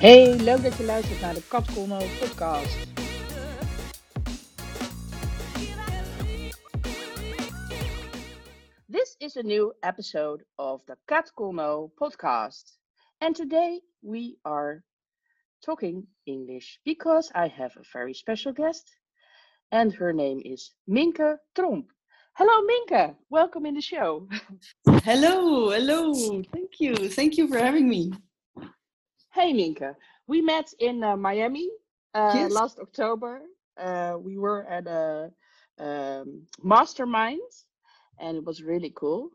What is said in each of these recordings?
Hey, leuk dat je luistert naar de Kat Colno podcast. This is a new episode of the Kat Colno podcast. And today we are talking English because I have a very special guest. And her name is Minke Tromp. Hello, Minke. Welcome in the show. Hello, hello. Thank you. Thank you for having me. Hey, Minke. We met in uh, Miami uh, Yes. last October. Uh, we were at a um, mastermind, and it was really cool.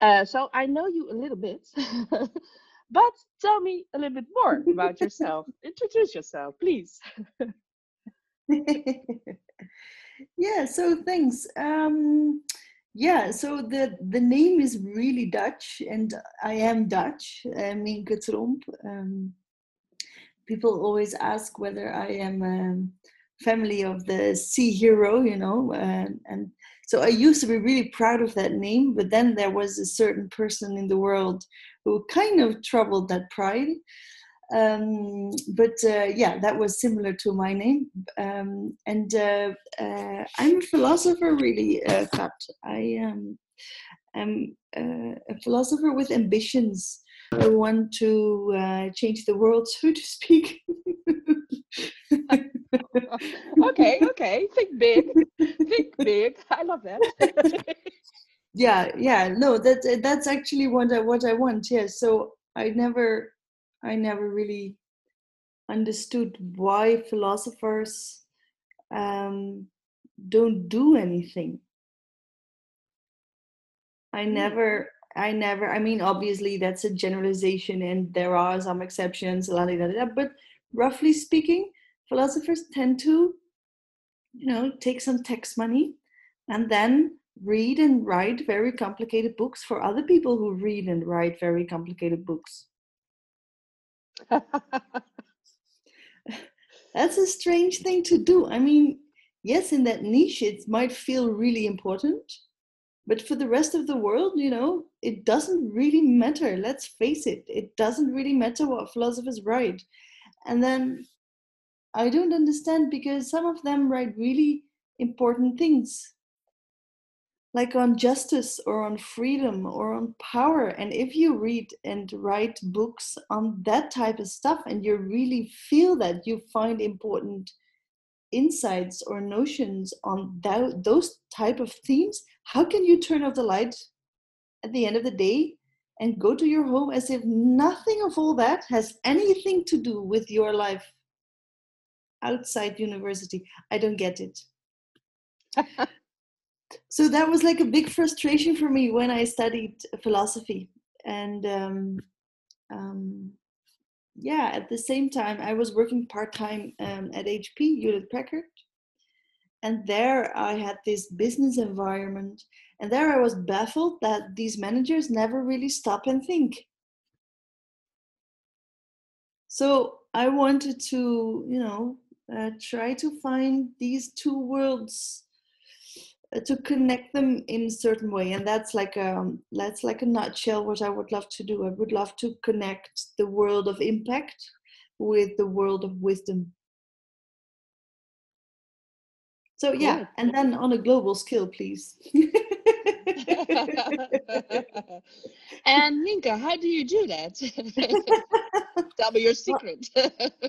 Uh, so I know you a little bit, but tell me a little bit more about yourself. Introduce yourself, please. yeah, so thanks. Um, yeah, so the the name is really Dutch, and I am Dutch. I mean, Tromp. Um, people always ask whether I am um, family of the sea hero, you know, and, and so I used to be really proud of that name, but then there was a certain person in the world who kind of troubled that pride. Um, but uh, yeah, that was similar to my name. Um, and uh, uh, I'm a philosopher, really, uh, Kat. I um, am uh, a philosopher with ambitions. I want to uh, change the world, so to speak. okay, okay. Think big. Think big. I love that. yeah yeah no that that's actually what i what i want yeah so i never i never really understood why philosophers um don't do anything i Hmm. never i never i mean obviously that's a generalization and there are some exceptions la, la, la, la, but roughly speaking philosophers tend to you know take some tax money and then read and write very complicated books for other people who read and write very complicated books that's a strange thing to do. I mean yes in that niche it might feel really important but for the rest of the world you know it doesn't really matter. Let's face it it doesn't really matter what philosophers write. And then i don't understand because some of them write really important things like on justice or on freedom or on power. And if you read and write books on that type of stuff and you really feel that you find important insights or notions on that, those type of themes how can you turn off the light at the end of the day and go to your home as if nothing of all that has anything to do with your life outside university? I don't get it so that was like a big frustration for me when I studied philosophy. And um, um, yeah, at the same time, I was working part time um, at HP, Hewlett Packard. And there I had this business environment. And there I was baffled that these managers never really stop and think. So I wanted to, you know, uh, try to find these two worlds Uh, to connect them in a certain way and that's like a that's like a nutshell what i would love to do. I would love to connect the world of impact with the world of wisdom. So yeah and then on a global scale please. And Minke, how do you do that? Tell me your secret.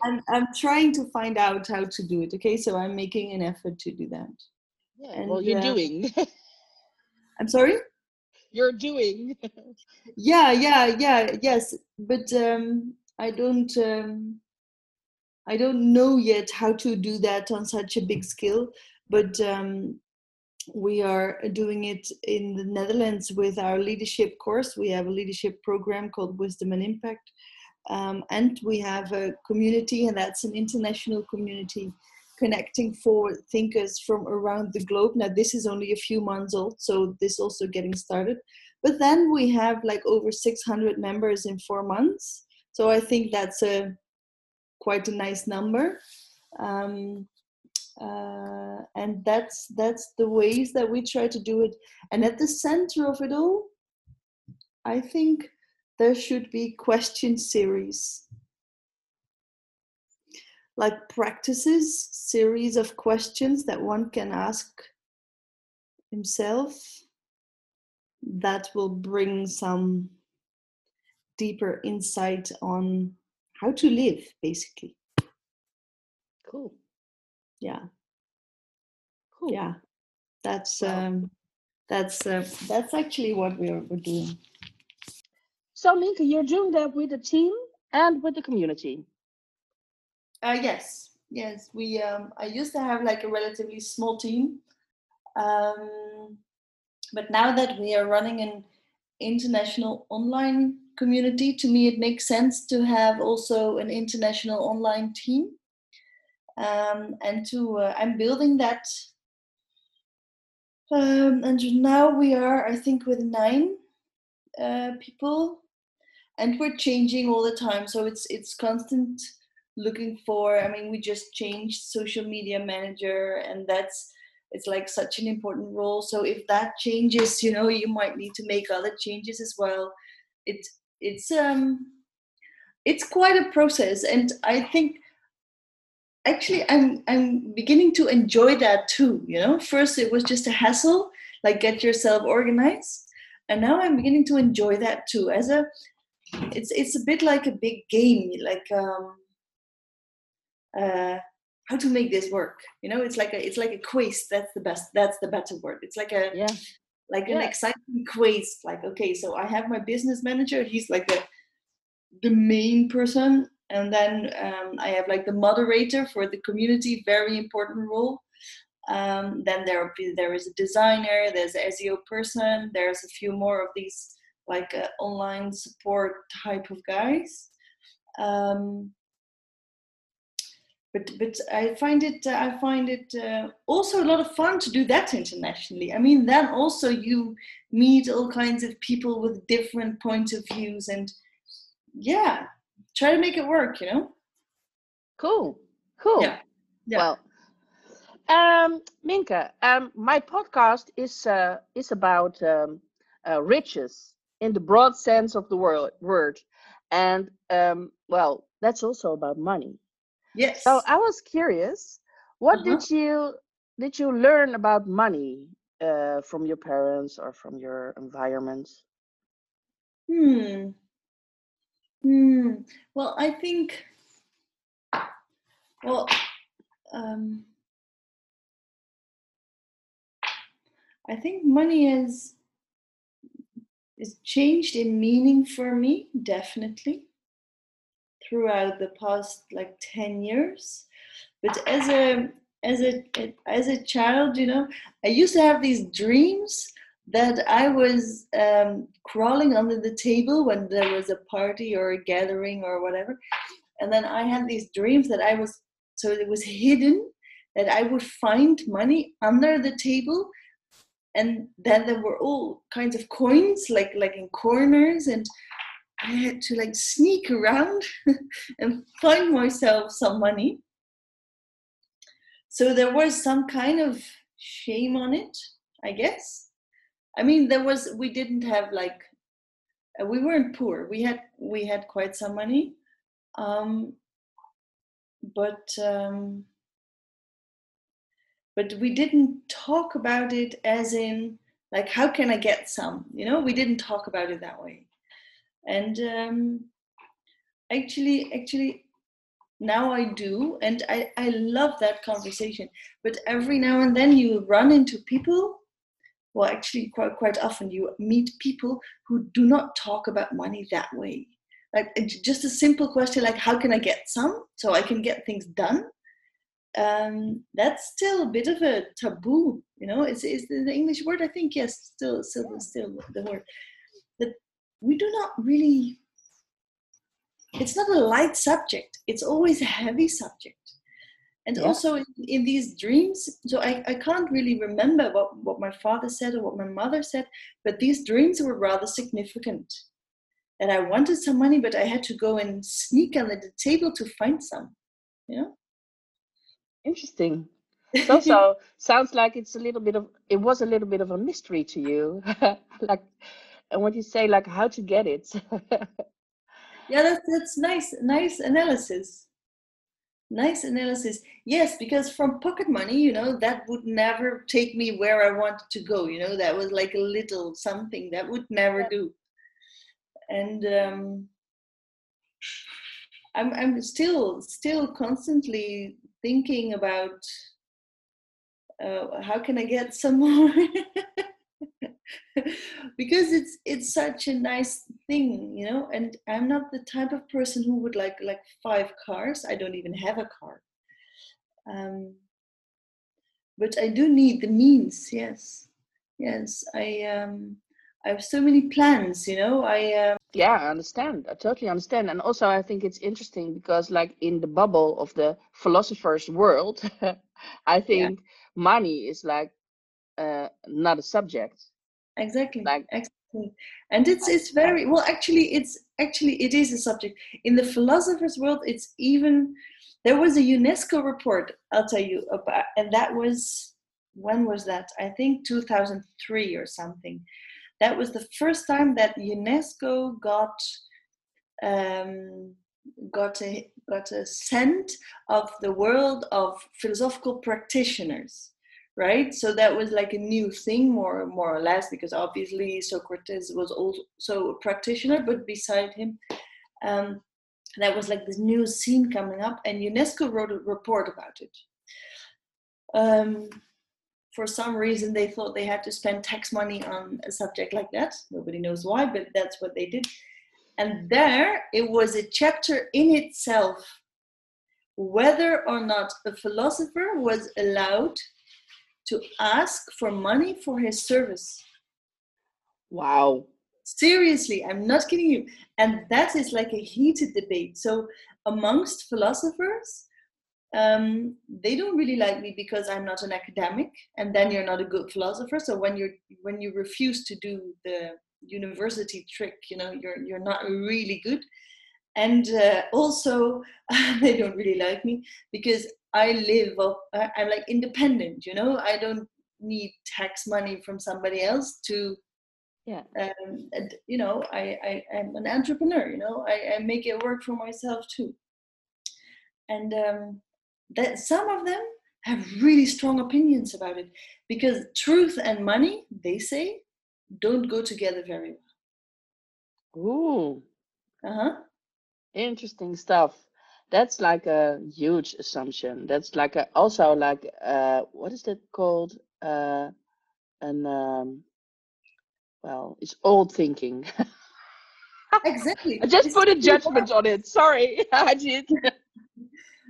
I'm, I'm trying to find out how to do it okay? So i'm making an effort to do that yeah, well, you're uh, doing. i'm sorry you're doing. yeah yeah yeah yes but um i don't um i don't know yet how to do that on such a big scale but um we are doing it in the netherlands with our leadership course we have a leadership program called wisdom and impact um, and we have a community and that's an international community connecting forward thinkers from around the globe. Now this is only a few months old so this also getting started. But then we have like over 600 members in four months. So i think that's a quite a nice number. Um, uh, and that's that's the ways that we try to do it. And at the center of it all i think there should be question series like practices, series of questions that one can ask himself that will bring some deeper insight on how to live basically Cool. yeah Cool. yeah that's Wow. um that's uh, that's actually what we're, we're doing So Minke, you're doing that with the team and with the community. Uh yes yes we um i used to have like a relatively small team um but now that we are running an international online community to me it makes sense to have also an international online team um, and to uh, i'm building that um, and now we are i think with nine uh, people and we're changing all the time so it's it's constant looking for i mean we just changed social media manager and that's it's like such an important role. So if that changes you know you might need to make other changes as well. It's it's um it's quite a process and i think actually i'm i'm beginning to enjoy that too you know? First it was just a hassle like get yourself organized and now i'm beginning to enjoy that too. As a it's it's a bit like a big game like um uh how to make this work you know? It's like a it's like a quiz that's the best that's the better word. It's like a Yeah. like an exciting quiz like okay so i have my business manager he's like the the main person and then um, i have like the moderator for the community very important role. Um, then there will be there is a designer there's a seo person there's a few more of these like uh, online support type of guys. Um, but but I find it uh, I find it uh, also a lot of fun to do that internationally. I mean, then also you meet all kinds of people with different points of views, and yeah, try to make it work. You know? Cool. Cool. Yeah. Yeah. Well, um, Minke, um, my podcast is uh, is about um, uh, riches in the broad sense of the word, word, and um, well, that's also about money. Yes. So I was curious, what Uh-huh. did you did you learn about money uh, from your parents or from your environment? Hmm. Hmm. Well, I think. Well, um, I think money is is changed in meaning for me definitely throughout the past like 10 years. But as a as a as a child you know i used to have these dreams that i was um, crawling under the table when there was a party or a gathering or whatever. And then i had these dreams that i was so it was hidden that i would find money under the table. And then there were all kinds of coins like like in corners and i had to like sneak around and find myself some money. So there was some kind of shame on it i guess. I mean there was we didn't have like uh, we weren't poor. We had we had quite some money. Um but um but we didn't talk about it as in like how can i get some? You know we didn't talk about it that way and um actually actually now i do and i i love that conversation. But every now and then you run into people well actually quite quite often you meet people who do not talk about money that way. Like just a simple question like how can i get some so i can get things done? Um, that's still a bit of a taboo you know? It's, it's the english word i think? Yes still still still the word we do not really it's not a light subject it's always a heavy subject and Yeah. also in, in these dreams so I, I can't really remember what, what my father said or what my mother said but these dreams were rather significant and i wanted some money but i had to go and sneak under the table to find some you know Interesting. It also sounds like it's a little bit of it was a little bit of a mystery to you, like and what you say, like how to get it. yeah that's, that's nice nice analysis. Nice analysis. Yes because from pocket money you know that would never take me where i wanted to go you know that was like a little something that would never do. And um i'm i'm still still constantly thinking about uh, how can i get some more because it's it's such a nice thing you know and i'm not the type of person who would like like five cars. I don't even have a car. Um, but i do need the means yes. Yes i um i have so many plans you know. I um, yeah i understand. I totally understand. And also i think it's interesting because like in the bubble of the philosophers world i think yeah. money is like uh, not a subject exactly like exactly. And it's it's very well actually it's actually it is a subject. In the philosophers world it's even there was a unesco report i'll tell you about and that was when was that? I think 2003 or something. That was the first time that unesco got um, got a got a scent of the world of philosophical practitioners right? So that was like a new thing more more or less because obviously socrates was also a practitioner but beside him um, that was like this new scene coming up and unesco wrote a report about it. Um, for some reason they thought they had to spend tax money on a subject like that. Nobody knows why but that's what they did. And there it was a chapter in itself whether or not a philosopher was allowed to ask for money for his service. Wow. Seriously, I'm not kidding you. And that is like a heated debate. So, amongst philosophers, um, they don't really like me because I'm not an academic, and then you're not a good philosopher. So when you're when you refuse to do the university trick, you know, you're you're not really good. And uh, also, they don't really like me because I live I'm like independent, you know. I don't need tax money from somebody else to yeah. um, and, you know I, I am an entrepreneur you know? I, I make it work for myself too. And um, that some of them have really strong opinions about it because truth and money they say don't go together very well. Ooh. Uh-huh. Interesting stuff that's like a huge assumption. That's like a, also like uh what is that called? Uh and um well it's old thinking. Exactly. I just put a judgment on it. Sorry i did.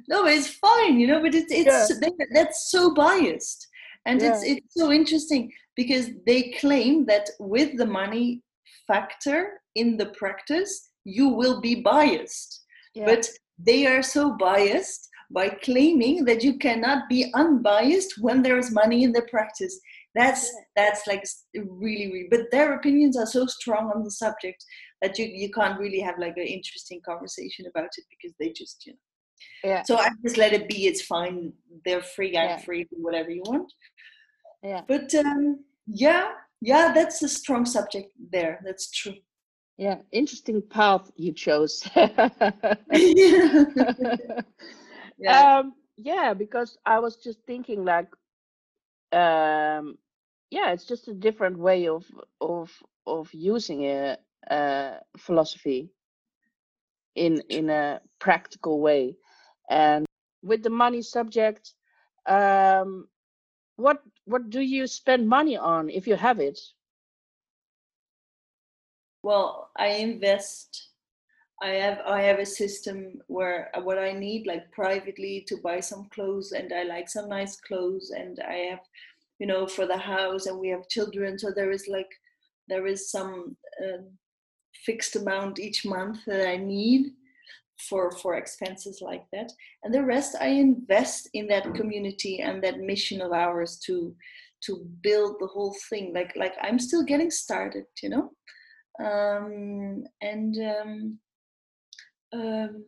No it's fine you know but it's it's yeah. that's so biased. And yeah. it's it's so interesting because they claim that with the money factor in the practice you will be biased. Yeah. but they are so biased by claiming that you cannot be unbiased when there is money in the practice. That's that's like really really but their opinions are so strong on the subject that you you can't really have like an interesting conversation about it because they just you know. Yeah. So i just let it be it's fine. They're free i'm yeah. free whatever you want. Yeah. But um yeah yeah that's a strong subject there that's true yeah interesting path you chose. Yeah. um yeah because i was just thinking like um yeah it's just a different way of of of using a, a philosophy in in a practical way. And with the money subject um what what do you spend money on if you have it well i invest i have i have a system where uh, what i need like privately to buy some clothes and i like some nice clothes and i have you know for the house and we have children so there is like there is some uh, fixed amount each month that i need for for expenses like that. And the rest i invest in that community and that mission of ours to to build the whole thing. Like like i'm still getting started you know um, and um, um,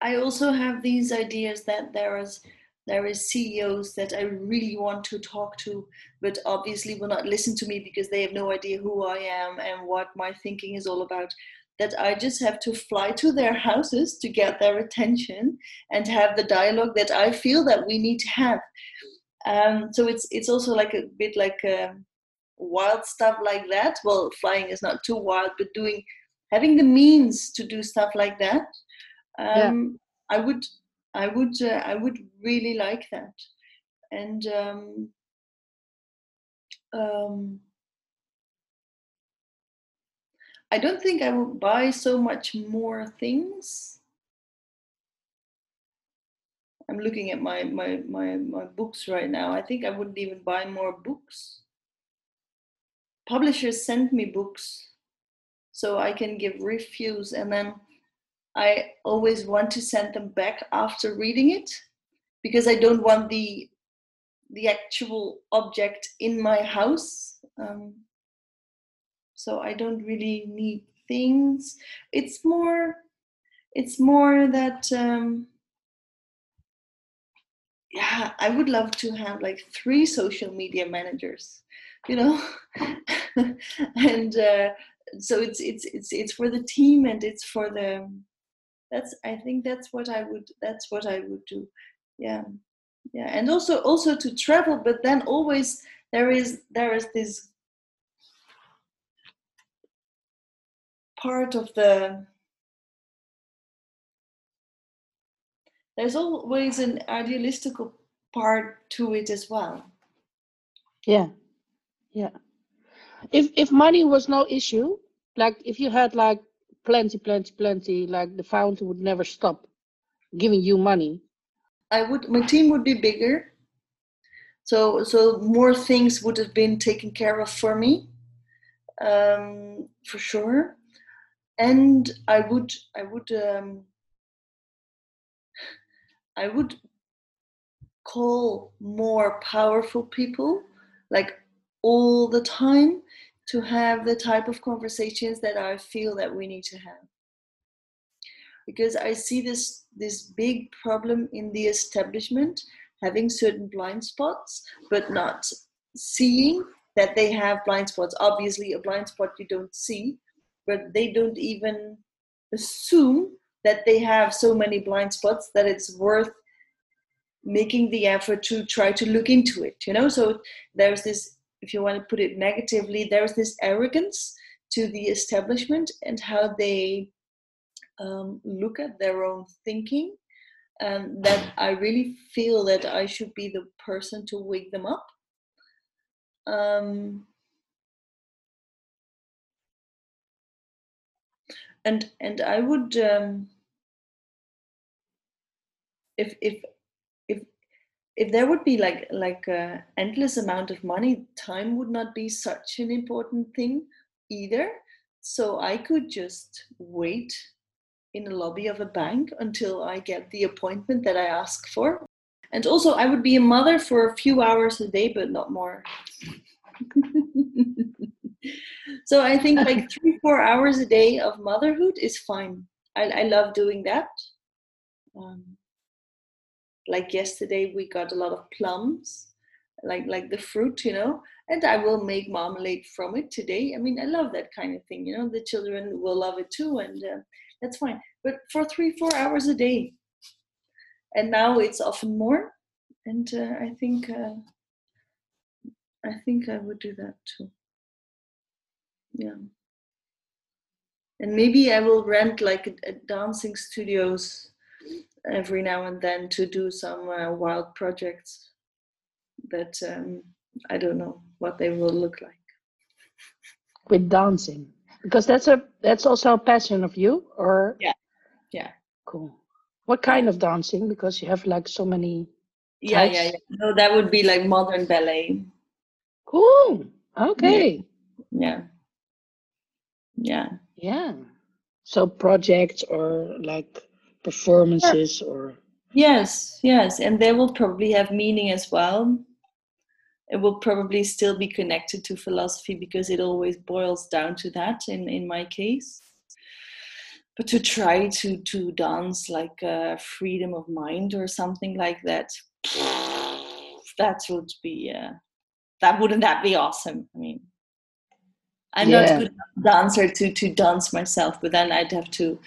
I also have these ideas that there is there is CEOs that I really want to talk to, but obviously will not listen to me because they have no idea who I am and what my thinking is all about. that I just have to fly to their houses to get their attention and have the dialogue that I feel that we need to have. Um, so it's it's also like a bit like uh, wild stuff like that. Well, flying is not too wild, but doing having the means to do stuff like that. Um, yeah. I would I would uh, I would really like that, and um, um, I don't think I would buy so much more things. I'm looking at my, my, my, my books right now. I think I wouldn't even buy more books. Publishers send me books so I can give reviews and then I always want to send them back after reading it because I don't want the the actual object in my house. Um, so i don't really need things it's more it's more that um yeah i would love to have like three social media managers you know? And uh, so it's it's it's it's for the team and it's for the that's i think that's what i would that's what i would do. Yeah. Yeah. And also also to travel but then always there is there is this part of the there's always an idealistical part to it as well. Yeah yeah. If if money was no issue like if you had like plenty plenty plenty like the fountain would never stop giving you money. I would my team would be bigger. So so more things would have been taken care of for me um, for sure. And I would I would um, I would call more powerful people like all the time to have the type of conversations that I feel that we need to have. Because I see this this big problem in the establishment having certain blind spots but not seeing that they have blind spots. Obviously a blind spot you don't see but they don't even assume that they have so many blind spots that it's worth making the effort to try to look into it you know? So there's this if you want to put it negatively there's this arrogance to the establishment and how they um, look at their own thinking. And that i really feel that i should be the person to wake them up. Um, and and I would um, if if if if there would be like like a endless amount of money, time would not be such an important thing either. So I could just wait in the lobby of a bank until I get the appointment that I ask for. And also, I would be a mother for a few hours a day, but not more. so I think like three, four hours a day of motherhood is fine. I, I love doing that. Um, like yesterday, we got a lot of plums, like like the fruit, you know, and I will make marmalade from it today. I mean, I love that kind of thing, you know. The children will love it too, and uh, that's fine. But for three, four hours a day, and now it's often more, and uh, I think uh, I think I would do that too yeah and maybe i will rent like a, a dancing studios every now and then to do some uh, wild projects that um, i don't know what they will look like. With dancing because that's a that's also a passion of you or? Yeah yeah. Cool. What kind of dancing? Because you have like so many yeah yeah, yeah. No that would be like modern ballet. Cool. Okay. Yeah. yeah. Yeah. Yeah. So projects or like performances or yes yes and they will probably have meaning as well. It will probably still be connected to philosophy because it always boils down to that in in my case. But to try to to dance like a freedom of mind or something like that that would be uh, that wouldn't that be awesome i mean. I'm Yeah. not a good dancer to to dance myself, but then I'd have to,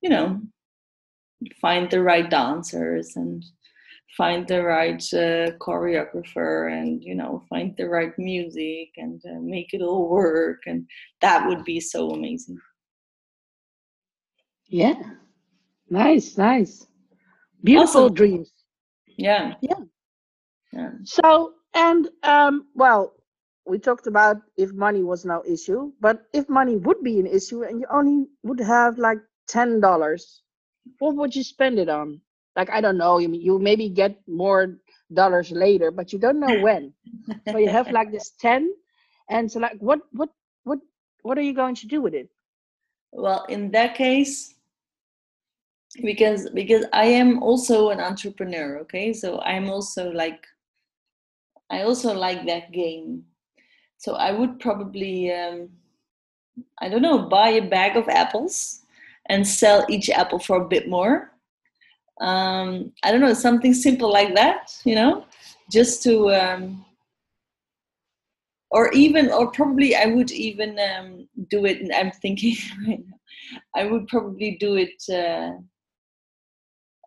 you know, find the right dancers and find the right uh, choreographer and you know find the right music and uh, make it all work and that would be so amazing Yeah. Nice, nice. Beautiful Awesome. dreams. yeah Yeah. yeah So, and um, well, we talked about if money was no issue, but if money would be an issue and you only would have like ten dollars, what would you spend it on? Like I don't know, you you maybe get more dollars later, but you don't know when. so you have like this ten, and so like what what what what are you going to do with it? well in that case because because i am also an entrepreneur okay so i'm also like i also like that game so i would probably um, i don't know buy a bag of apples and sell each apple for a bit more. Um, i don't know something simple like that you know just to um, or even or probably i would even um, do it and i'm thinking i would probably do it uh,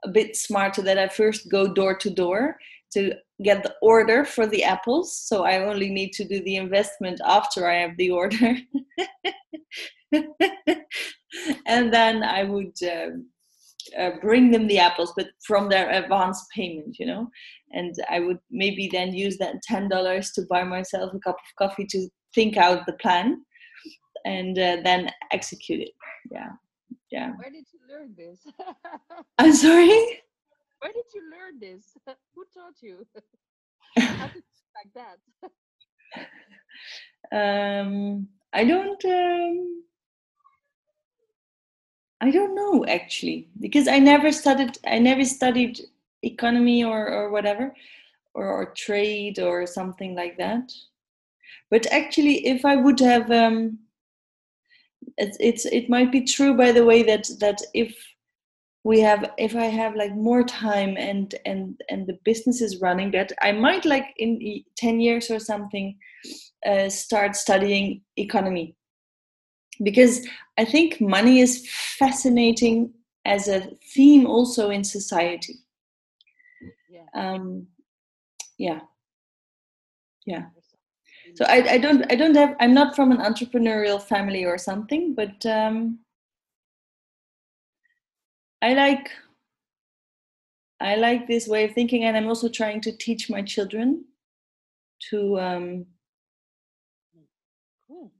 a bit smarter that i first go door to door to get the order for the apples so i only need to do the investment after i have the order. And then i would um, uh, bring them the apples but from their advance payment you know? And i would maybe then use that $10 to buy myself a cup of coffee to think out the plan and uh, then execute it. Yeah. Yeah. Where did you learn this? i'm sorry Where did you learn this? Who taught you? How did like that? um i don't um i don't know actually because i never studied i never studied economy or or whatever or, or trade or something like that but actually if i would have um it's, it's it might be true by the way that that if we have if i have like more time and and and the business is running that i might like in e- 10 years or something uh, start studying economy. Because i think money is fascinating as a theme also in society. Yeah. um yeah. Yeah. So I, I don't i don't have i'm not from an entrepreneurial family or something but um i like i like this way of thinking and i'm also trying to teach my children to um Cool.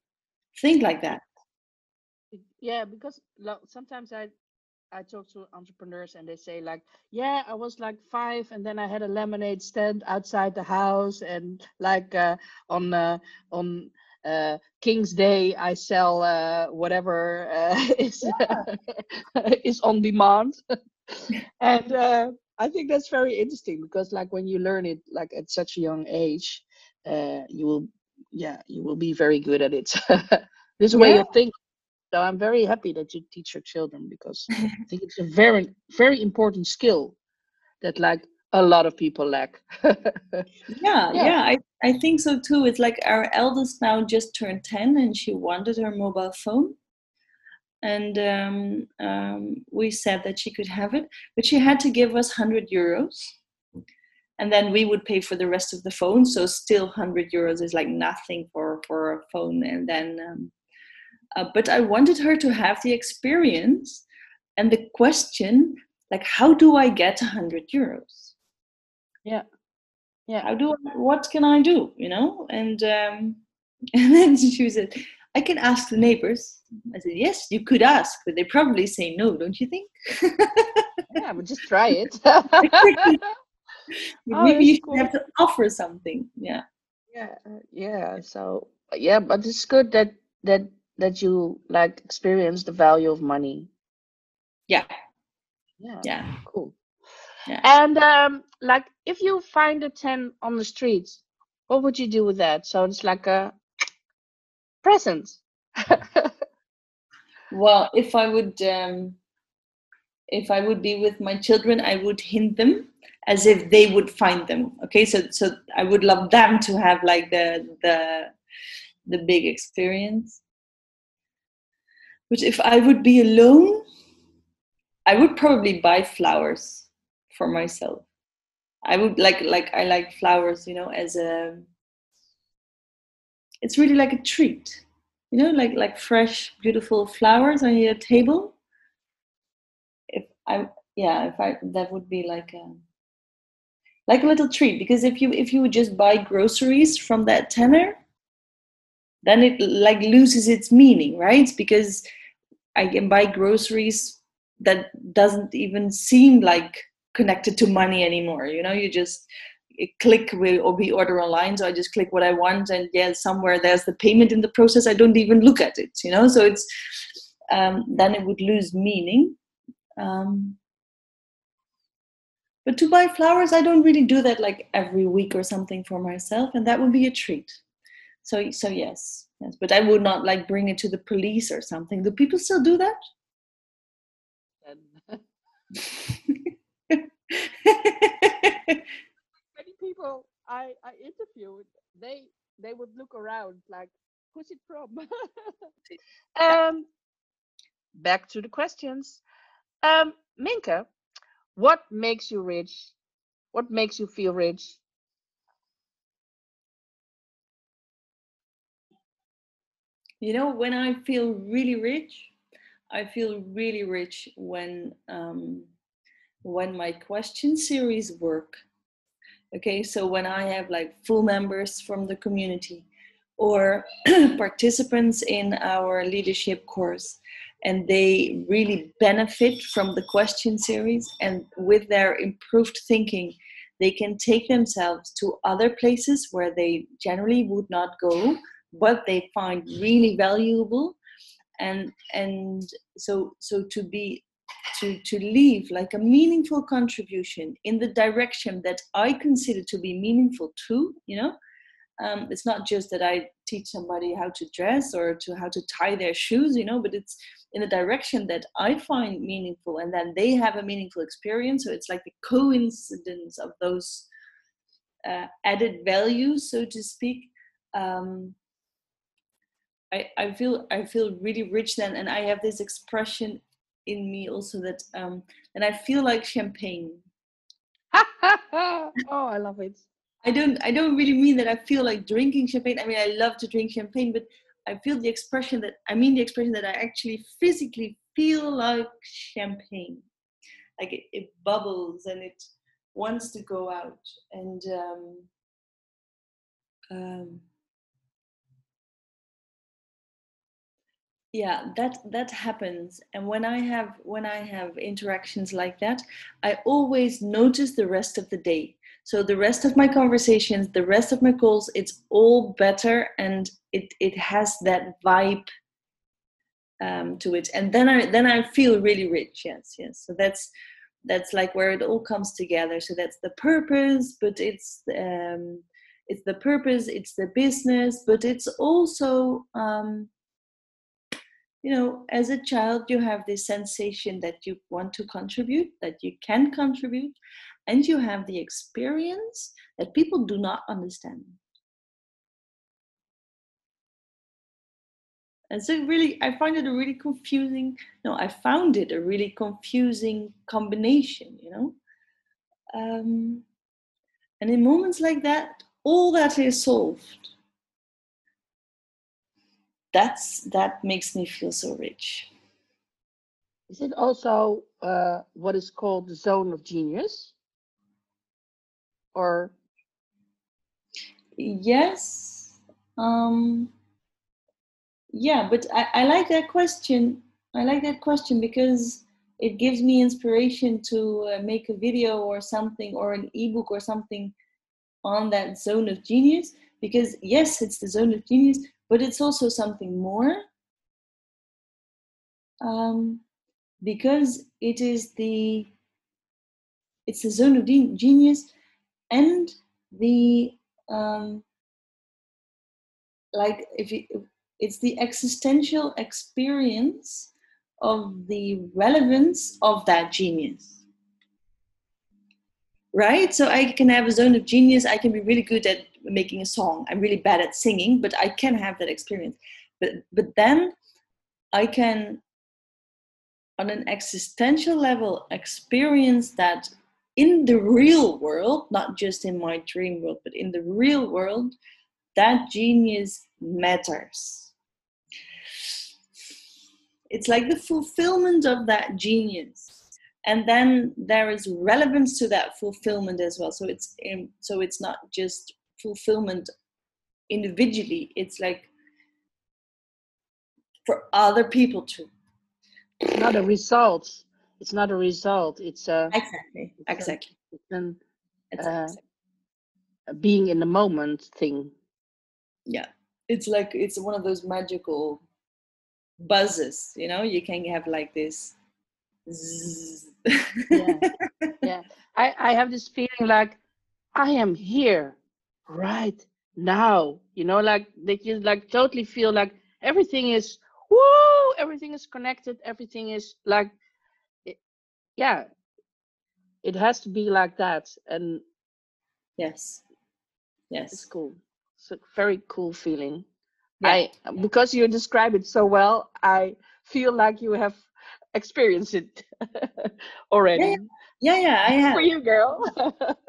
think like that Yeah, because lo- sometimes I I talk to entrepreneurs and they say like, yeah, I was like five and then I had a lemonade stand outside the house and like uh, on uh, on uh, King's Day I sell uh, whatever uh, is is on demand, and uh, I think that's very interesting because like when you learn it like at such a young age, uh, you will yeah you will be very good at it. this way of thinking. So I'm very happy that you teach your children because I think it's a very, very important skill that like a lot of people lack. yeah Yeah. yeah I, I think so too. It's like our eldest now just turned 10 and she wanted her mobile phone. And um, um, we said that she could have it but she had to give us 100 euros. And then we would pay for the rest of the phone so still 100 euros is like nothing for for a phone. And then um, uh, but i wanted her to have the experience and the question like how do i get 100 euros yeah. Yeah. how do I, what can I do? You know, and um, and then she said, I can ask the neighbors. I said, yes, you could ask, but they probably say no, don't you think? Yeah, but just try it. Oh, maybe you should cool. have to offer something. Yeah, yeah. uh, Yeah. So yeah, but it's good that that that you like experience the value of money. yeah, Yeah. yeah. Cool. Yeah. And um, like if you find a ten on the street, what would you do with that? So it's like a present. Well, if I would, um, if I would be with my children, I would hint them as if they would find them. Okay, so so I would love them to have like the the the big experience. But if I would be alone, I would probably buy flowers for myself. I would like like I like flowers, you know, as a it's really like a treat. You know, like like fresh, beautiful flowers on your table. If I yeah, if I that would be like a like a little treat because if you if you would just buy groceries from that tenner, then it like loses its meaning, right? Because I can buy groceries that doesn't even seem like connected to money anymore. You know, you just click with or we order online, so I just click what I want, and yeah, somewhere there's the payment in the process. I don't even look at it. You know, so it's um, then it would lose meaning. Um, but to buy flowers, I don't really do that like every week or something for myself, and that would be a treat. So, so yes, yes. But I would not like bring it to the police or something. Do people still do that? Many people I I interviewed, they they would look around like, who's it from? um, back to the questions. Um, Minke, what makes you rich? What makes you feel rich? You know, when I feel really rich, I feel really rich when um, when my question series work. Okay, so when I have like full members from the community or participants in our leadership course, and they really benefit from the question series, and with their improved thinking, they can take themselves to other places where they generally would not go what they find really valuable and and so so to be to to leave like a meaningful contribution in the direction that i consider to be meaningful too you know? Um, it's not just that i teach somebody how to dress or to how to tie their shoes you know but it's in the direction that i find meaningful and then they have a meaningful experience. So it's like the coincidence of those uh, added values so to speak. Um, I, I feel I feel really rich then, and I have this expression in me also that um, and I feel like champagne. oh, I love it. I don't I don't really mean that I feel like drinking champagne. I mean I love to drink champagne, but I feel the expression that I mean the expression that I actually physically feel like champagne. Like it, it bubbles and it wants to go out and um, um, yeah that that happens. And when i have when i have interactions like that i always notice the rest of the day. So the rest of my conversations the rest of my calls it's all better and it it has that vibe um, to it. And then i then i feel really rich yes yes. So that's that's like where it all comes together. So that's the purpose but it's um it's the purpose it's the business but it's also um you know, as a child, you have this sensation that you want to contribute, that you can contribute, and you have the experience that people do not understand. And so, really, I find it a really confusing. No, I found it a really confusing combination. You know, um, and in moments like that, all that is solved that's that makes me feel so rich. Is it also uh, what is called the zone of genius? Or? Yes um yeah but I, I like that question. I like that question because it gives me inspiration to uh, make a video or something or an ebook or something on that zone of genius. Because yes it's the zone of genius but it's also something more um, because it is the it's the zone of genius and the um, like if you, it's the existential experience of the relevance of that genius. Right? So i can have a zone of genius i can be really good at making a song. I'm really bad at singing, but I can have that experience. But but then I can on an existential level experience that in the real world, not just in my dream world, but in the real world, that genius matters. It's like the fulfillment of that genius. And then there is relevance to that fulfillment as well. So it's in, so it's not just fulfillment individually. It's like for other people too. It's not a result. It's not a result. It's a exactly it's exactly. A, it's an, It's uh, a being in the moment thing. yeah it's like it's one of those magical buzzes you know you can have like this. Yeah. Yeah, I I have this feeling like I am here right now. You know, like they just like totally feel like everything is woo, everything is connected. Everything is like, it, yeah, it has to be like that, and yes yes, it's cool. It's a very cool feeling. Yeah, I because you describe it so well, I feel like you have experienced it already. yeah yeah i have For you, girl.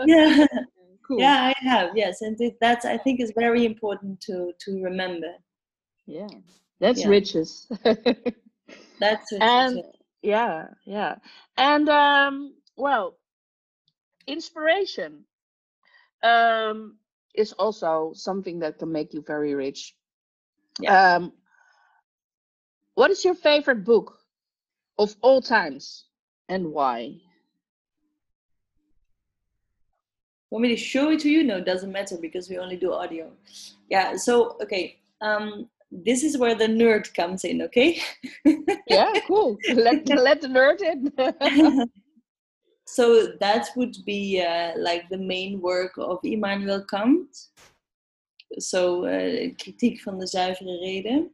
yeah cool. yeah i have yes and that's i think is very important to to remember Yeah, that's Yeah. riches. that's it, and yeah, yeah, and um, well, inspiration um is also something that can make you very rich. Yeah. Um, what is your favorite book of all times and why? Want me to show it to you no it doesn't matter because we only do audio yeah so okay um this is where the nerd comes in okay Yeah, cool. let let the nerd in. so that would be uh, like the main work of Immanuel Kant. So uh, kritiek van de zuivere reden.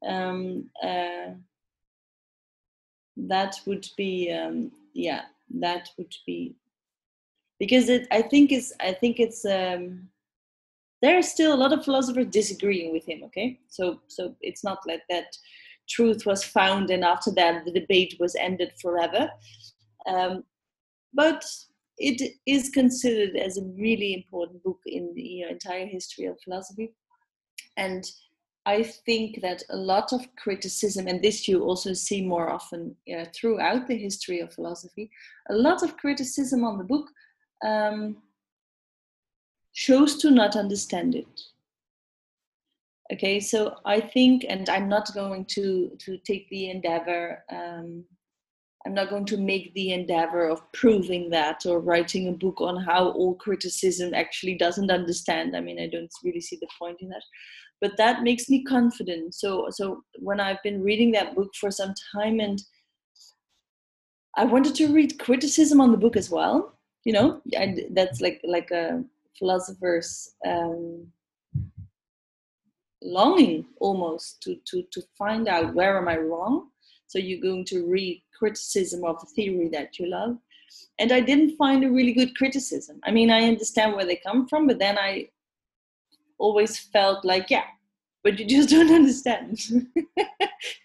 Um, uh, that would be um, yeah, that would be because it. I think is I think it's um, there are still a lot of philosophers disagreeing with him. Okay, so so it's not like that truth was found and after that the debate was ended forever. Um, but it is considered as a really important book in the you know, entire history of philosophy. And I think that a lot of criticism, and this you also see more often uh, throughout the history of philosophy, a lot of criticism on the book um, shows to not understand it. Okay so i think and i'm not going to to take the endeavor um, i'm not going to make the endeavor of proving that or writing a book on how all criticism actually doesn't understand. I mean i don't really see the point in that. But that makes me confident. So so when i've been reading that book for some time and i wanted to read criticism on the book as well you know and that's like like a philosopher's um, longing almost to, to, to find out where am I wrong. So you're going to read criticism of the theory that you love. And I didn't find a really good criticism. I mean, I understand where they come from, but then I always felt like, yeah, but you just don't understand.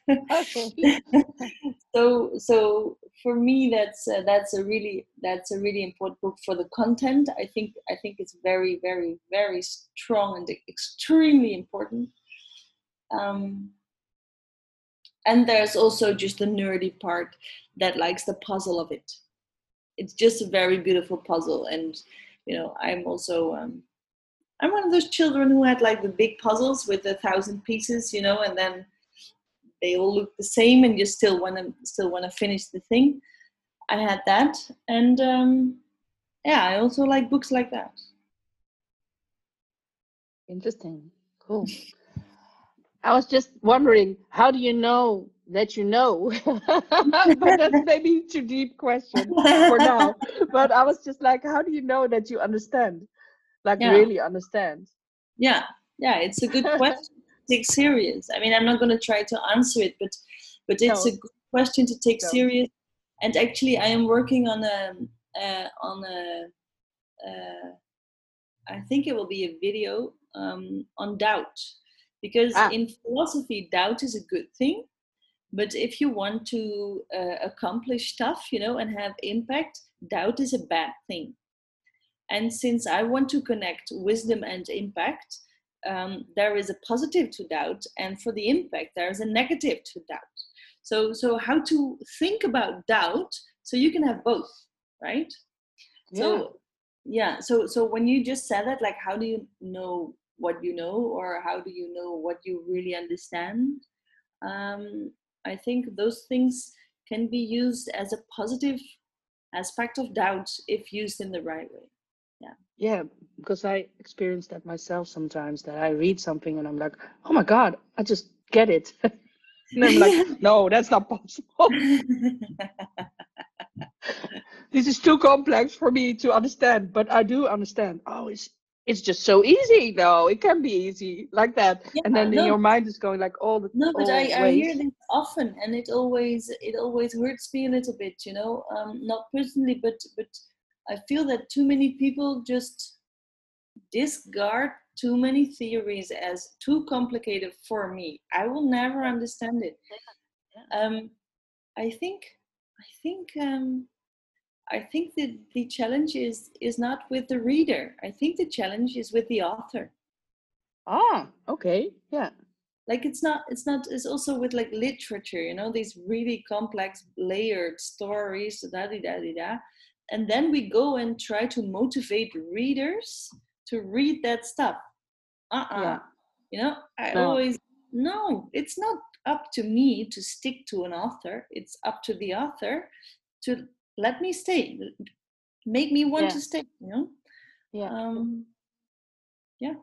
Okay. so, so for me, that's uh, that's a really that's a really important book for the content. I think I think it's very, very, very strong and extremely important. Um, and there's also just the nerdy part that likes the puzzle of it. It's just a very beautiful puzzle, and you know, I'm also um, I'm one of those children who had like the big puzzles with a thousand pieces, you know, and then they all look the same, and you still want to still want to finish the thing. I had that, and um, yeah, I also like books like that. Interesting. Cool. I was just wondering, how do you know that you know? but that's maybe too deep question for now. But I was just like, how do you know that you understand? Like Yeah. really understand? Yeah, yeah, it's a good question take serious. I mean, I'm not going to try to answer it, but but it's No. a good question to take No. serious. And actually, I am working on a uh, on a. Uh, I think it will be a video um, on doubt, because Ah. in philosophy, doubt is a good thing. But if you want to uh, accomplish stuff, you know, and have impact, doubt is a bad thing. And since I want to connect wisdom and impact, um, there is a positive to doubt, and for the impact, there is a negative to doubt. So, so how to think about doubt so you can have both, right? Yeah. So, yeah. So, so when you just said that, like, how do you know what you know, or how do you know what you really understand? Um, I think those things can be used as a positive aspect of doubt if used in the right way. Yeah, because I experience that myself sometimes that I read something and I'm like, oh my God, I just get it. and I'm like, no, that's not possible. this is too complex for me to understand, but I do understand. Oh, it's it's just so easy though. It can be easy like that. and then no. your mind is going like all the no but I, I hear this often and it always it always hurts me a little bit you know um, not personally but but i feel that too many people just discard too many theories as too complicated for me. I will never understand it. Um, i think i think um, i think that the challenge is is not with the reader. I think the challenge is with the author. Ah, okay. Yeah. like it's not it's not it's also with like literature you know these really complex layered stories da da da da da and then we go and try to motivate readers to read that stuff uh-uh Yeah. you know i No. always no it's not up to me to stick to an author it's up to the author to let me stay make me want Yeah. to stay you know Yeah. um yeah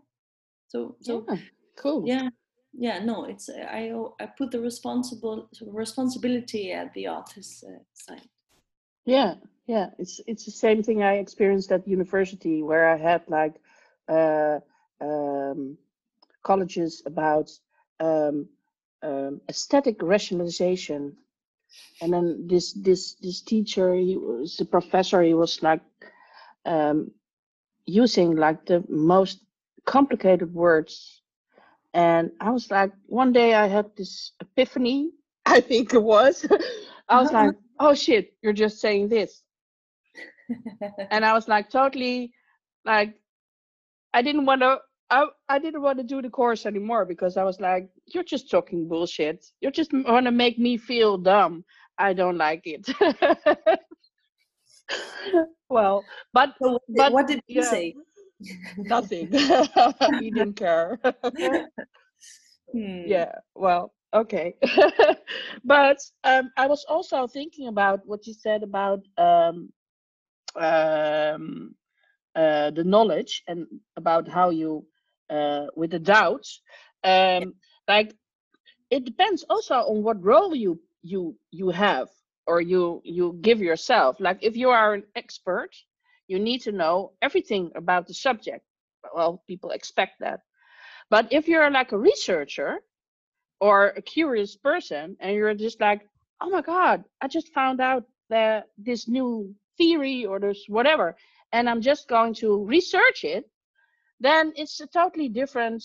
so so yeah. Cool. yeah yeah no it's i i put the responsible responsibility at the author's uh, side Yeah, yeah. It's it's the same thing I experienced at university where I had like uh, um, colleges about um, um, aesthetic rationalization, and then this this this teacher, he was the professor. He was like um, using like the most complicated words, and I was like, one day I had this epiphany. I think it was. I was Uh-huh. like, oh shit, you're just saying this and I was like totally like I didn't want to I, I didn't want to do the course anymore because I was like you're just talking bullshit. You're just want to make me feel dumb. I don't like it. Well but so what did, But, what did you yeah. say? Nothing. He didn't care. Hmm. yeah well okay. But um i was also thinking about what you said about um um uh the knowledge and about how you uh with the doubts um like it depends also on what role you you you have or you you give yourself. Like if you are an expert you need to know everything about the subject. Well people expect that. But if you're like a researcher or a curious person and you're just like oh my god i just found out that this new theory or this whatever and i'm just going to research it then it's a totally different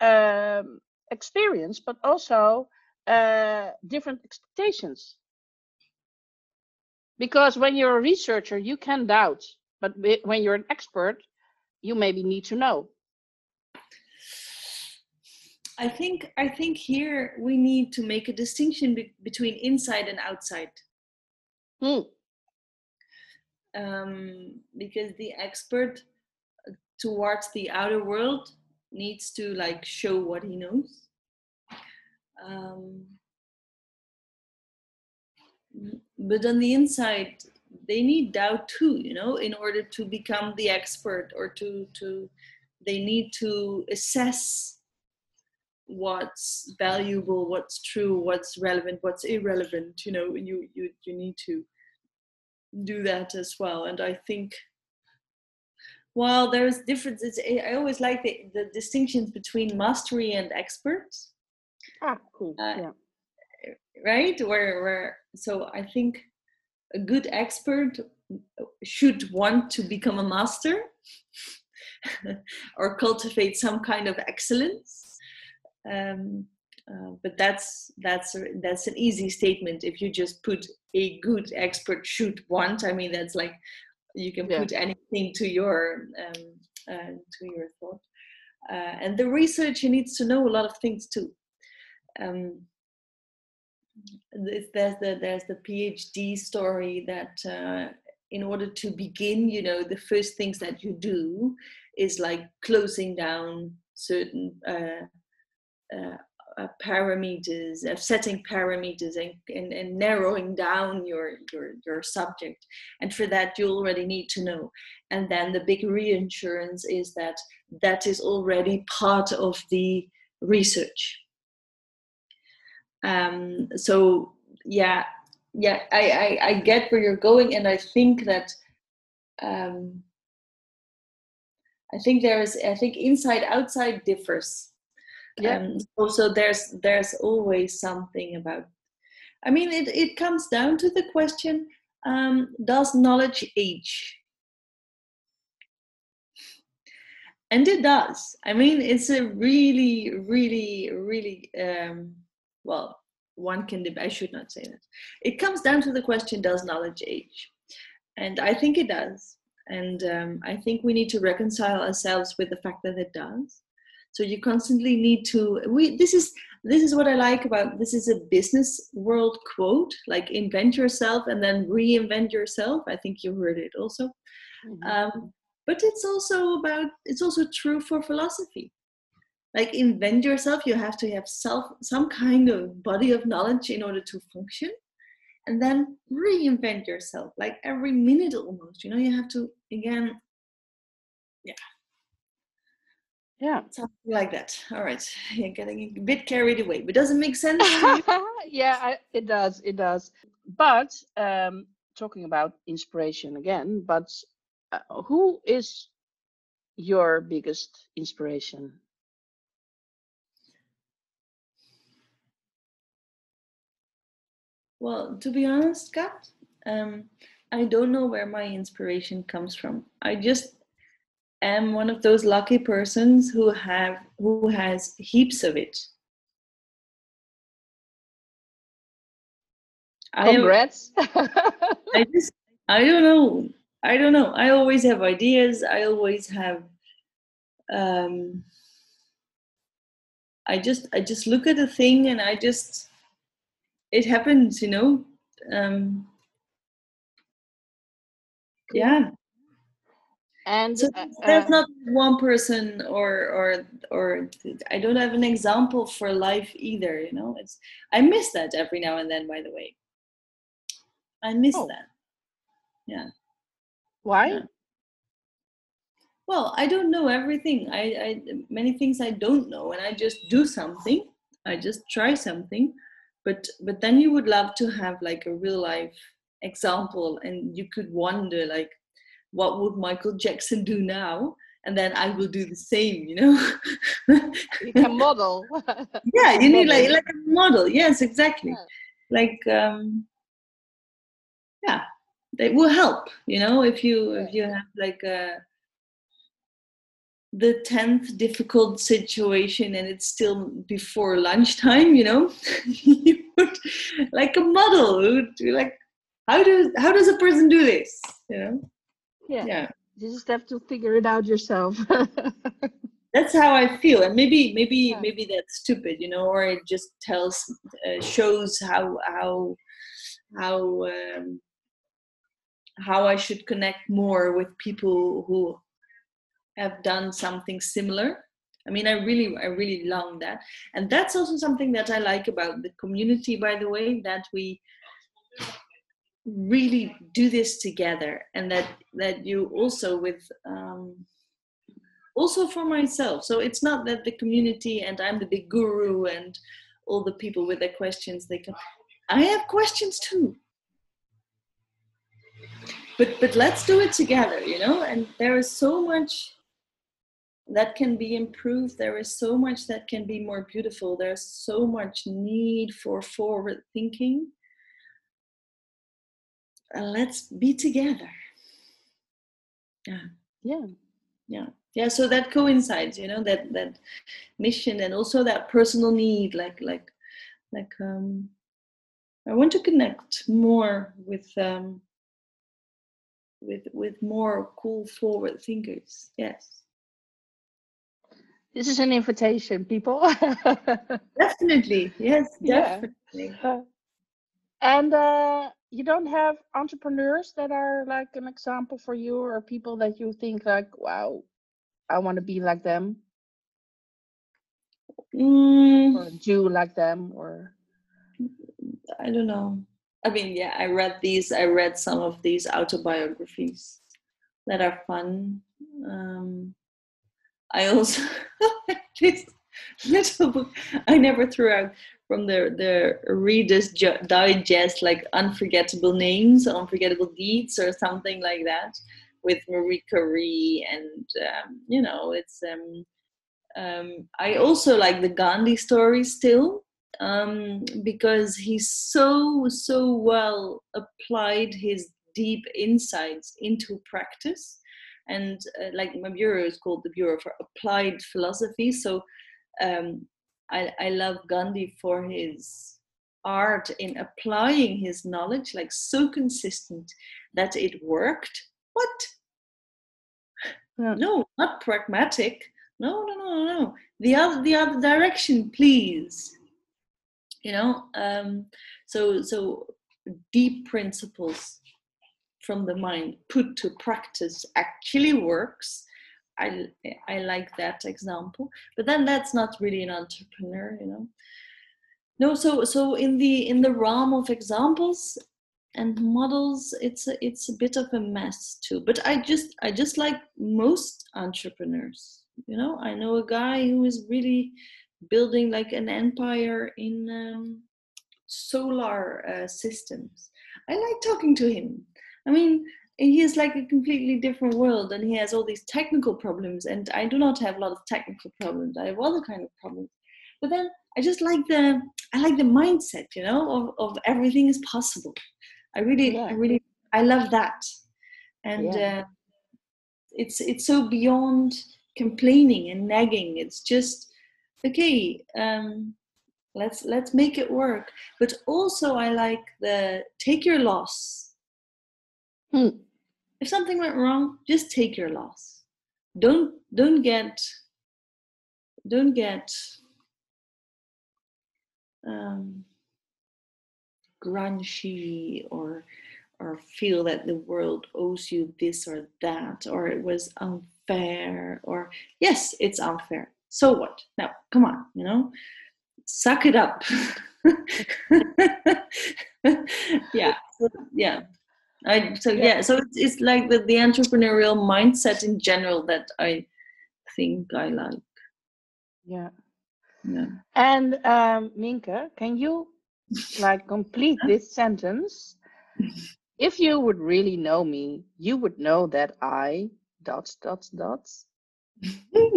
um, experience but also uh, different expectations. Because when you're a researcher you can doubt but when you're an expert you maybe need to know. I think i think here we need to make a distinction be- between inside and outside. Hmm. Um, because the expert uh, towards the outer world needs to like show what he knows. Um, but on the inside they need doubt too you know in order to become the expert or to to they need to assess what's valuable what's true what's relevant what's irrelevant you know you you you need to do that as well and i think well there's differences i I always like the, the distinctions between mastery and experts. Ah cool Uh, yeah. right? Where where so i think a good expert should want to become a master or cultivate some kind of excellence. Um, uh, but that's that's a, that's an easy statement if you just put a good expert should want. I mean, that's like you can yeah. put anything to your um, uh, to your thought. Uh, and the researcher needs to know a lot of things too. Um, there's the there's the PhD story that uh, in order to begin, you know, the first things that you do is like closing down certain uh, uh, uh, parameters, of setting parameters and, and, and, narrowing down your, your, your subject. And for that, you already need to know. And then the big reinsurance is that that is already part of the research. Um, so yeah, yeah, I, I, I get where you're going, and I think that um, I think there is I think inside outside differs. Yeah. Um, so, there's there's always something about. I mean, it it comes down to the question: um, Does knowledge age? And it does. I mean, it's a really, really, really um, well one can i should not say that it comes down to the question does knowledge age and i think it does and um, i think we need to reconcile ourselves with the fact that it does so you constantly need to we this is this is what i like about this is a business world quote like invent yourself and then reinvent yourself. I think you heard it also. Mm-hmm. um, but it's also about it's also true for philosophy. Like invent yourself you have to have self some kind of body of knowledge in order to function. And then reinvent yourself like every minute almost you know you have to again yeah yeah. Something like that. All right. You're getting a bit carried away but does it make sense yeah I, it does it does. But um talking about inspiration again but uh, who is your biggest inspiration? Well, to be honest, Kat, um, I don't know where my inspiration comes from. I just am one of those lucky persons who have who has heaps of it. Congrats. I, I just I don't know. I don't know. I always have ideas. I always have um I just I just look at a thing and I just it happens you know um yeah and so uh, there's uh, not one person or or or i don't have an example for life either you know? It's i miss that every now and then by the way. I miss oh. that. Yeah. Why? Yeah. well i don't know everything. I, I many things i don't know and i just do something. I just try something. But but then you would love to have like a real life example and you could wonder like what would michael jackson do now? And then i will do the same you know? You can model. Yeah you need like like a model. Yes exactly. Yeah. like um yeah it will help you know if you if you have like a the 10th difficult situation and it's still before lunchtime you know? You would like a model. Would like how does how does a person do this? You know yeah. Yeah. You just have to figure it out yourself. That's how i feel and maybe maybe yeah. maybe that's stupid you know or it just tells uh, shows how how how um, how i should connect more with people who have done something similar. I mean i really i really long that. And that's also something that i like about the community by the way that we really do this together and that that you also with um, also for myself. So it's not that the community and i'm the big guru and all the people with their questions they come i have questions too. But but let's do it together you know? And there is so much that can be improved. There is so much that can be more beautiful. There's so much need for forward thinking let's be together. Yeah. Yeah. Yeah. Yeah so that coincides you know that that mission and also that personal need like like like um i want to connect more with um with with more cool forward thinkers. Yes. This is an invitation people. Definitely. Yes definitely. Yeah. and uh you don't have entrepreneurs that are like an example for you or people that you think like wow i want to be like them mm. or do like them or i don't know. I mean yeah i read these i read some of these autobiographies that are fun um i also this little book i never threw out from the the Reader's Digest, like unforgettable names, unforgettable deeds, or something like that, with Marie Curie, and um, you know, it's. Um, um, I also like the Gandhi story still um, because he so so well applied his deep insights into practice, and uh, like my bureau is called the Bureau for Applied Philosophy, so. Um, I, I love Gandhi for his art in applying his knowledge, like so consistent that it worked. What? Yeah. No, not pragmatic. No, no, no, no. The other, the other direction, please. You know, um, so so deep principles from the mind put to practice actually works I I like that example. But then that's not really an entrepreneur, you know. No, so so in the in the realm of examples and models, it's a, it's a bit of a mess too. But I just I just like most entrepreneurs. You know, I know a guy who is really building like an empire in um, solar uh, systems. I like talking to him. I mean, he is like a completely different world and he has all these technical problems and i do not have a lot of technical problems i have other kind of problems but then i just like the i like the mindset you know of, of everything is possible i really yeah. i really i love that and yeah. uh, it's it's so beyond complaining and nagging it's just okay um let's let's make it work but also i like the take your loss Hmm. If something went wrong, just take your loss. Don't don't get don't get um, grungy or or feel that the world owes you this or that or it was unfair or yes it's unfair. So what? Now come on you know? Suck it up. Yeah yeah I so yeah, yeah so it's, it's like the, the entrepreneurial mindset in general that I think I like. Yeah. Yeah. And um, Minke, can you like complete this sentence? If you would really know me, you would know that I dots dots dots.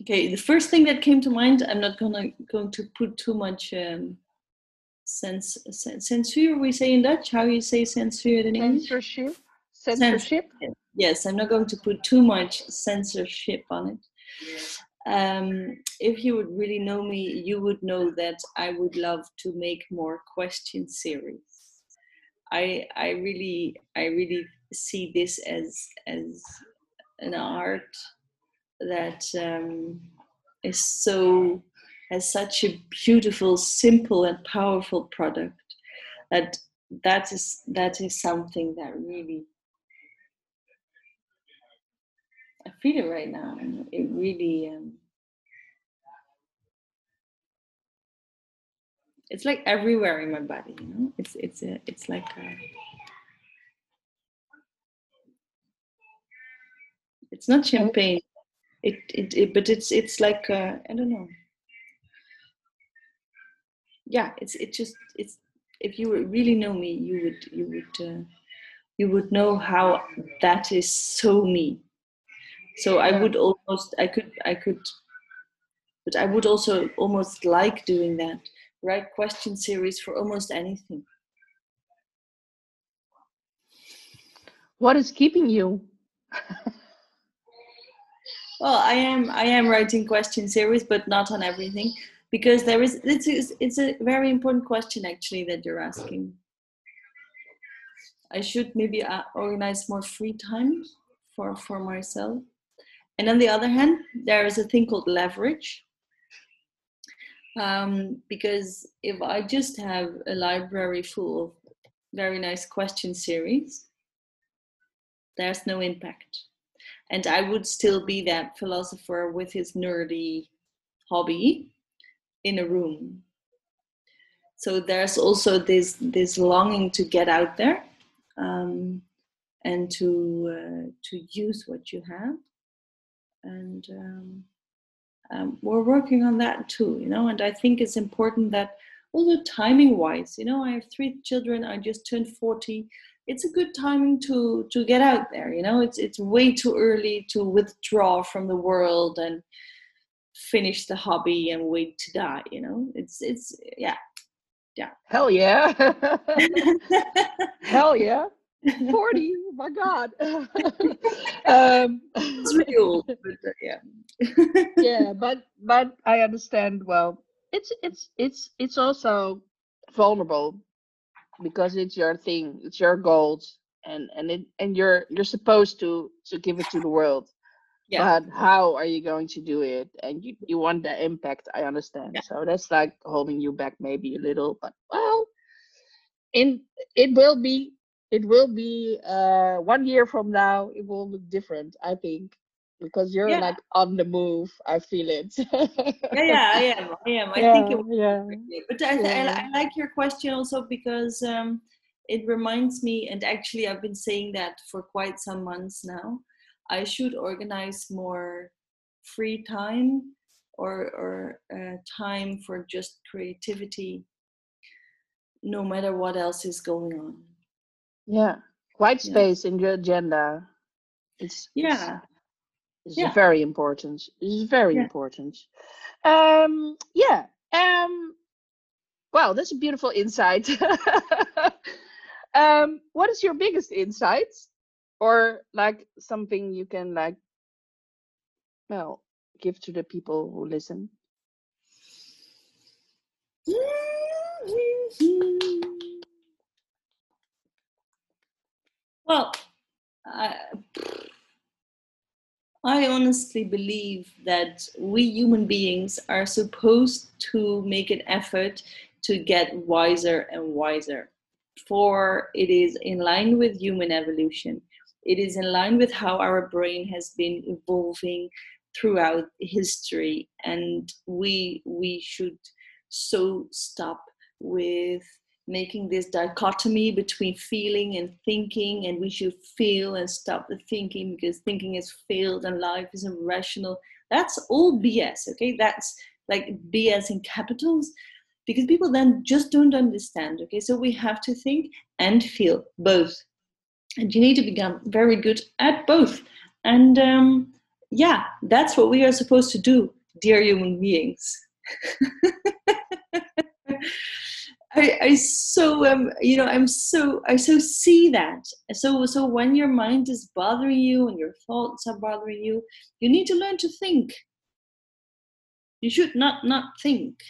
okay the first thing that came to mind i'm not gonna going to put too much um, sense, censure we say in dutch how you say censure in english? Censorship? Censorship? yes i'm not going to put too much censorship on it. Um, if you would really know me you would know that i would love to make more question series. I i really i really see this as as an art that um, is so has such a beautiful, simple, and powerful product that that is that is something that really I feel it right now. It really um, it's like everywhere in my body. You know, it's it's a, it's like a, it's not champagne it, it, it but it's it's like uh, I don't know. Yeah, it's it just it's if you really know me, you would you would uh, you would know how that is so me. So I would almost I could I could, but I would also almost like doing that. Write question series for almost anything. what is keeping you? well, I am I am writing question series, but not on everything because there is it's it's a very important question actually that you're asking. I should maybe uh, organize more free time for for myself. And on the other hand, there is a thing called leverage. Um, because if I just have a library full of very nice question series, there's no impact. And I would still be that philosopher with his nerdy hobby in a room. So there's also this this longing to get out there um, and to uh, to use what you have, and um, um, we're working on that too. You know, and I think it's important that although timing wise, you know, I have three children. I just turned forty it's a good timing to to get out there you know? It's it's way too early to withdraw from the world and finish the hobby and wait to die you know? It's it's yeah yeah. Hell yeah. Hell yeah. 40 my god. Um it's old but uh, yeah. Yeah but but i understand well it's it's it's it's also vulnerable because it's your thing it's your goals and and it and you're you're supposed to to give it to the world yeah. but how are you going to do it and you, you want the impact i understand yeah. so that's like holding you back maybe a little but well in it will be it will be uh one year from now it will look different i think because you're yeah. like on the move. I feel it. yeah, yeah, I am. I am. I yeah, think it yeah. But I, yeah. I, I, like your question also because um, it reminds me, and actually, I've been saying that for quite some months now. I should organize more free time or or uh, time for just creativity, no matter what else is going on. Yeah, white space in your agenda. It's yeah. It's, this yeah. is very important. This is very yeah. important. Um, yeah. Um, wow, that's a beautiful insight. um, what is your biggest insight, or like something you can like, well, give to the people who listen? Well, I, I honestly believe that we human beings are supposed to make an effort to get wiser and wiser. For it is in line with human evolution. It is in line with how our brain has been evolving throughout history, and we we should so stop with making this dichotomy between feeling and thinking and we should feel and stop the thinking because thinking is failed and life is irrational. That's all bs okay? That's like bs in capitals because people then just don't understand okay? So we have to think and feel both. And you need to become very good at both. And um, yeah that's what we are supposed to do dear human beings I, I so um you know I'm so I so see that. So so when your mind is bothering you and your thoughts are bothering you you need to learn to think. You should not not think.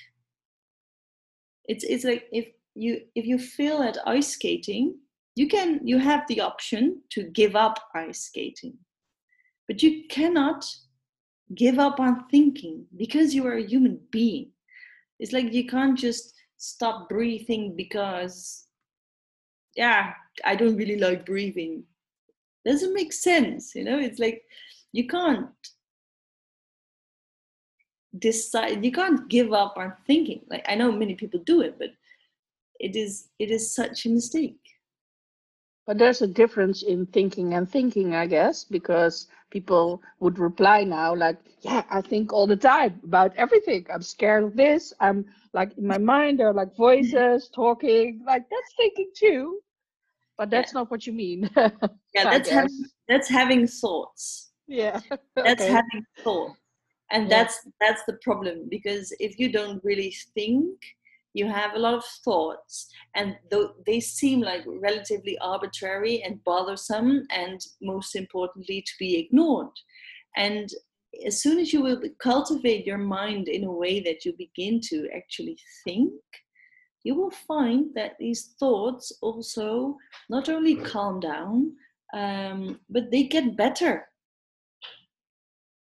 It's it's like if you if you fail at ice skating you can you have the option to give up ice skating. But you cannot give up on thinking because you are a human being. It's like you can't just stop breathing because yeah i don't really like breathing. Doesn't make sense you know? It's like you can't decide you can't give up on thinking. Like i know many people do it but it is it is such a mistake but there's a difference in thinking and thinking i guess because people would reply now like yeah i think all the time about everything i'm scared of this i'm like in my mind there are like voices talking like that's thinking too but that's yeah. not what you mean yeah that's having that's having thoughts yeah that's okay. having thoughts. and yeah. that's that's the problem because if you don't really think you have a lot of thoughts and th- they seem like relatively arbitrary and bothersome and most importantly to be ignored. And as soon as you will cultivate your mind in a way that you begin to actually think you will find that these thoughts also not only calm down um, but they get better.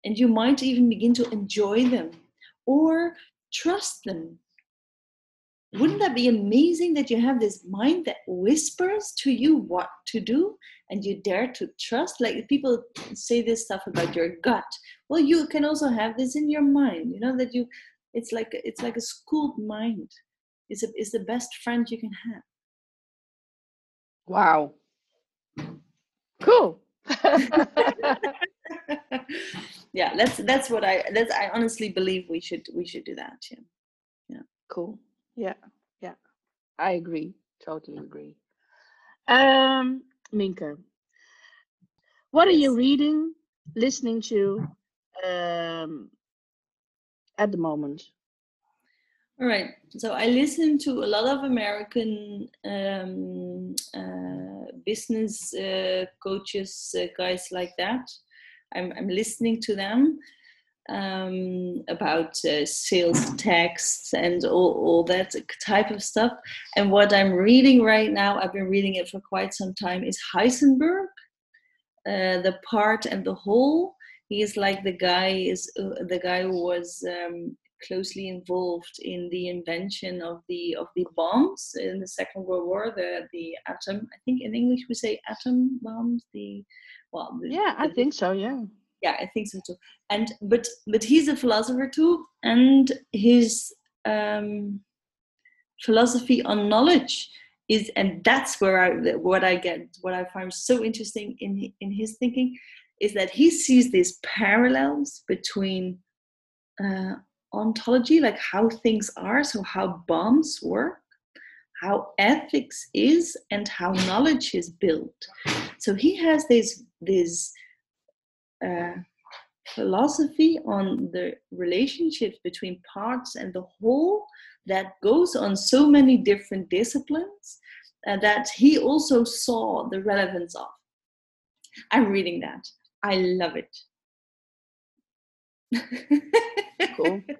And you might even begin to enjoy them or trust them wouldn't mm-hmm. that be amazing that you have this mind that whispers to you what to do and you dare to trust? Like people say this stuff about your gut well you can also have this in your mind you know that you it's like it's like a schooled mind. Is a, is the best friend you can have. Wow. Cool. Yeah that's that's what i that's i honestly believe we should we should do that yeah. Yeah. Cool yeah yeah. I agree totally agree. Um minke what are you reading listening to um at the moment? All right so i listen to a lot of american um, uh, business uh, coaches uh, guys like that. I'm, I'm listening to them um, about uh, sales texts and all, all that type of stuff. And what I'm reading right now, I've been reading it for quite some time, is Heisenberg, uh, the part and the whole. He is like the guy is uh, the guy who was um, closely involved in the invention of the of the bombs in the Second World War, the the atom. I think in English we say atom bombs. The well, the, yeah, I the, think so. Yeah, yeah, I think so too. And but but he's a philosopher too, and his um, philosophy on knowledge is, and that's where I what I get what I find so interesting in in his thinking is that he sees these parallels between uh, ontology, like how things are, so how bombs work, how ethics is, and how knowledge is built. So he has these this uh, philosophy on the relationships between parts and the whole that goes on so many different disciplines uh, that he also saw the relevance of. I'm reading that. I love it. cool.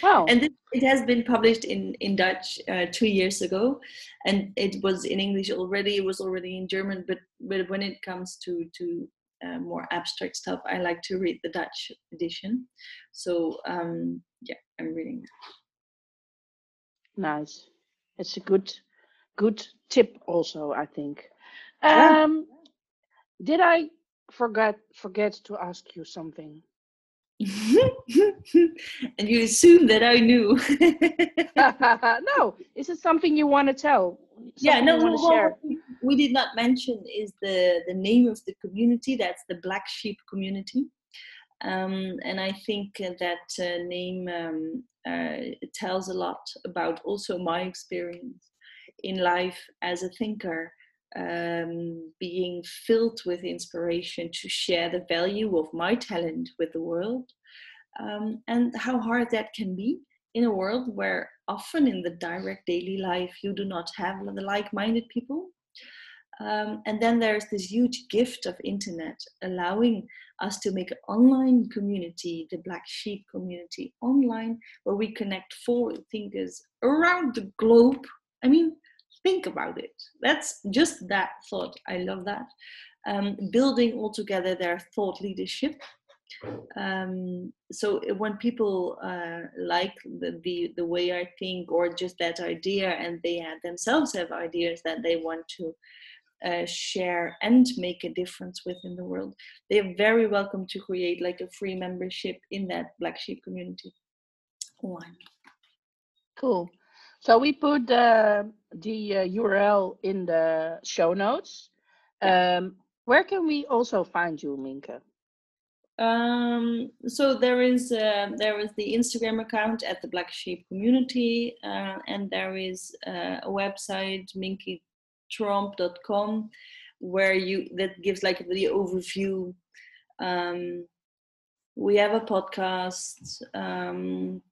Wow. And it has been published in, in Dutch uh, two years ago, and it was in English already. It was already in German, but but when it comes to to uh, more abstract stuff, I like to read the Dutch edition. So um, yeah, I'm reading that. Nice. It's a good good tip also, I think. Um, yeah. Did I forget forget to ask you something? and you assume that I knew. no, is it something you want to tell? Yeah, no, well, we did not mention is the the name of the community. That's the Black Sheep community, um, and I think that uh, name um, uh, tells a lot about also my experience in life as a thinker um, being filled with inspiration to share the value of my talent with the world, um, and how hard that can be in a world where often in the direct daily life you do not have the like-minded people. Um, and then there's this huge gift of internet allowing us to make an online community, the Black Sheep community online, where we connect forward thinkers around the globe. I mean, think about it. That's just that thought. I love that. Um, building all together their thought leadership. Um, so when people uh, like the, the, the way I think or just that idea and they have themselves have ideas that they want to uh, share and make a difference within the world, they are very welcome to create like a free membership in that Black Sheep community. One. Cool. So we put the the uh, URL in the show notes. Um, where can we also find you, Minke? Um, so there is uh, there is the Instagram account at the Black Sheep Community, uh, and there is uh, a website minketromp.com where you that gives like the overview. Um, we have a podcast. Um,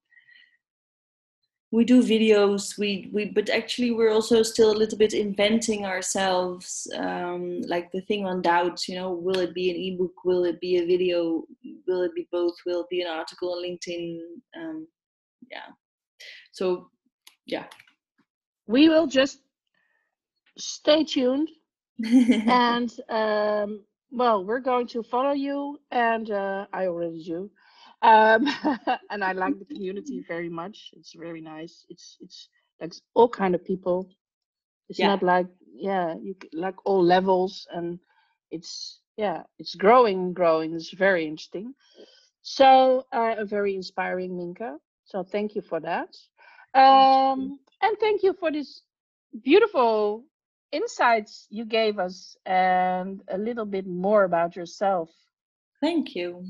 we do videos we we but actually we're also still a little bit inventing ourselves um, like the thing on doubts you know will it be an ebook will it be a video will it be both will it be an article on linkedin um, yeah. So yeah. We will just stay tuned and um, well we're going to follow you and uh, i already do um, and I like the community very much. It's very nice. It's it's like all kind of people. It's yeah. not like yeah, you like all levels, and it's yeah, it's growing, growing. It's very interesting. So uh, a very inspiring Minke. So thank you for that. Um, and thank you for this beautiful insights you gave us and a little bit more about yourself. Thank you.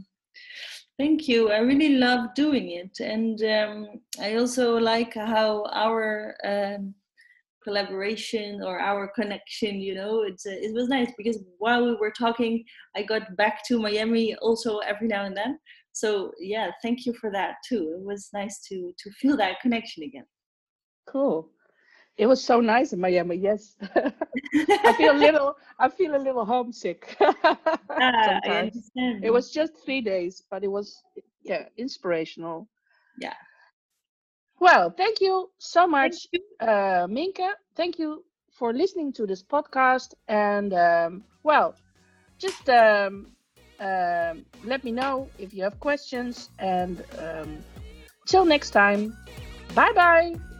Thank you. I really love doing it, and um, I also like how our um, collaboration or our connection. You know, it's uh, it was nice because while we were talking, I got back to Miami also every now and then. So yeah, thank you for that too. It was nice to to feel that connection again. Cool. It was so nice in Miami. Yes, I feel a little. I feel a little homesick. ah, I understand. It was just three days, but it was yeah inspirational. Yeah. Well, thank you so much, you. Uh, Minke. Thank you for listening to this podcast. And um, well, just um, um, let me know if you have questions. And um, till next time, bye bye.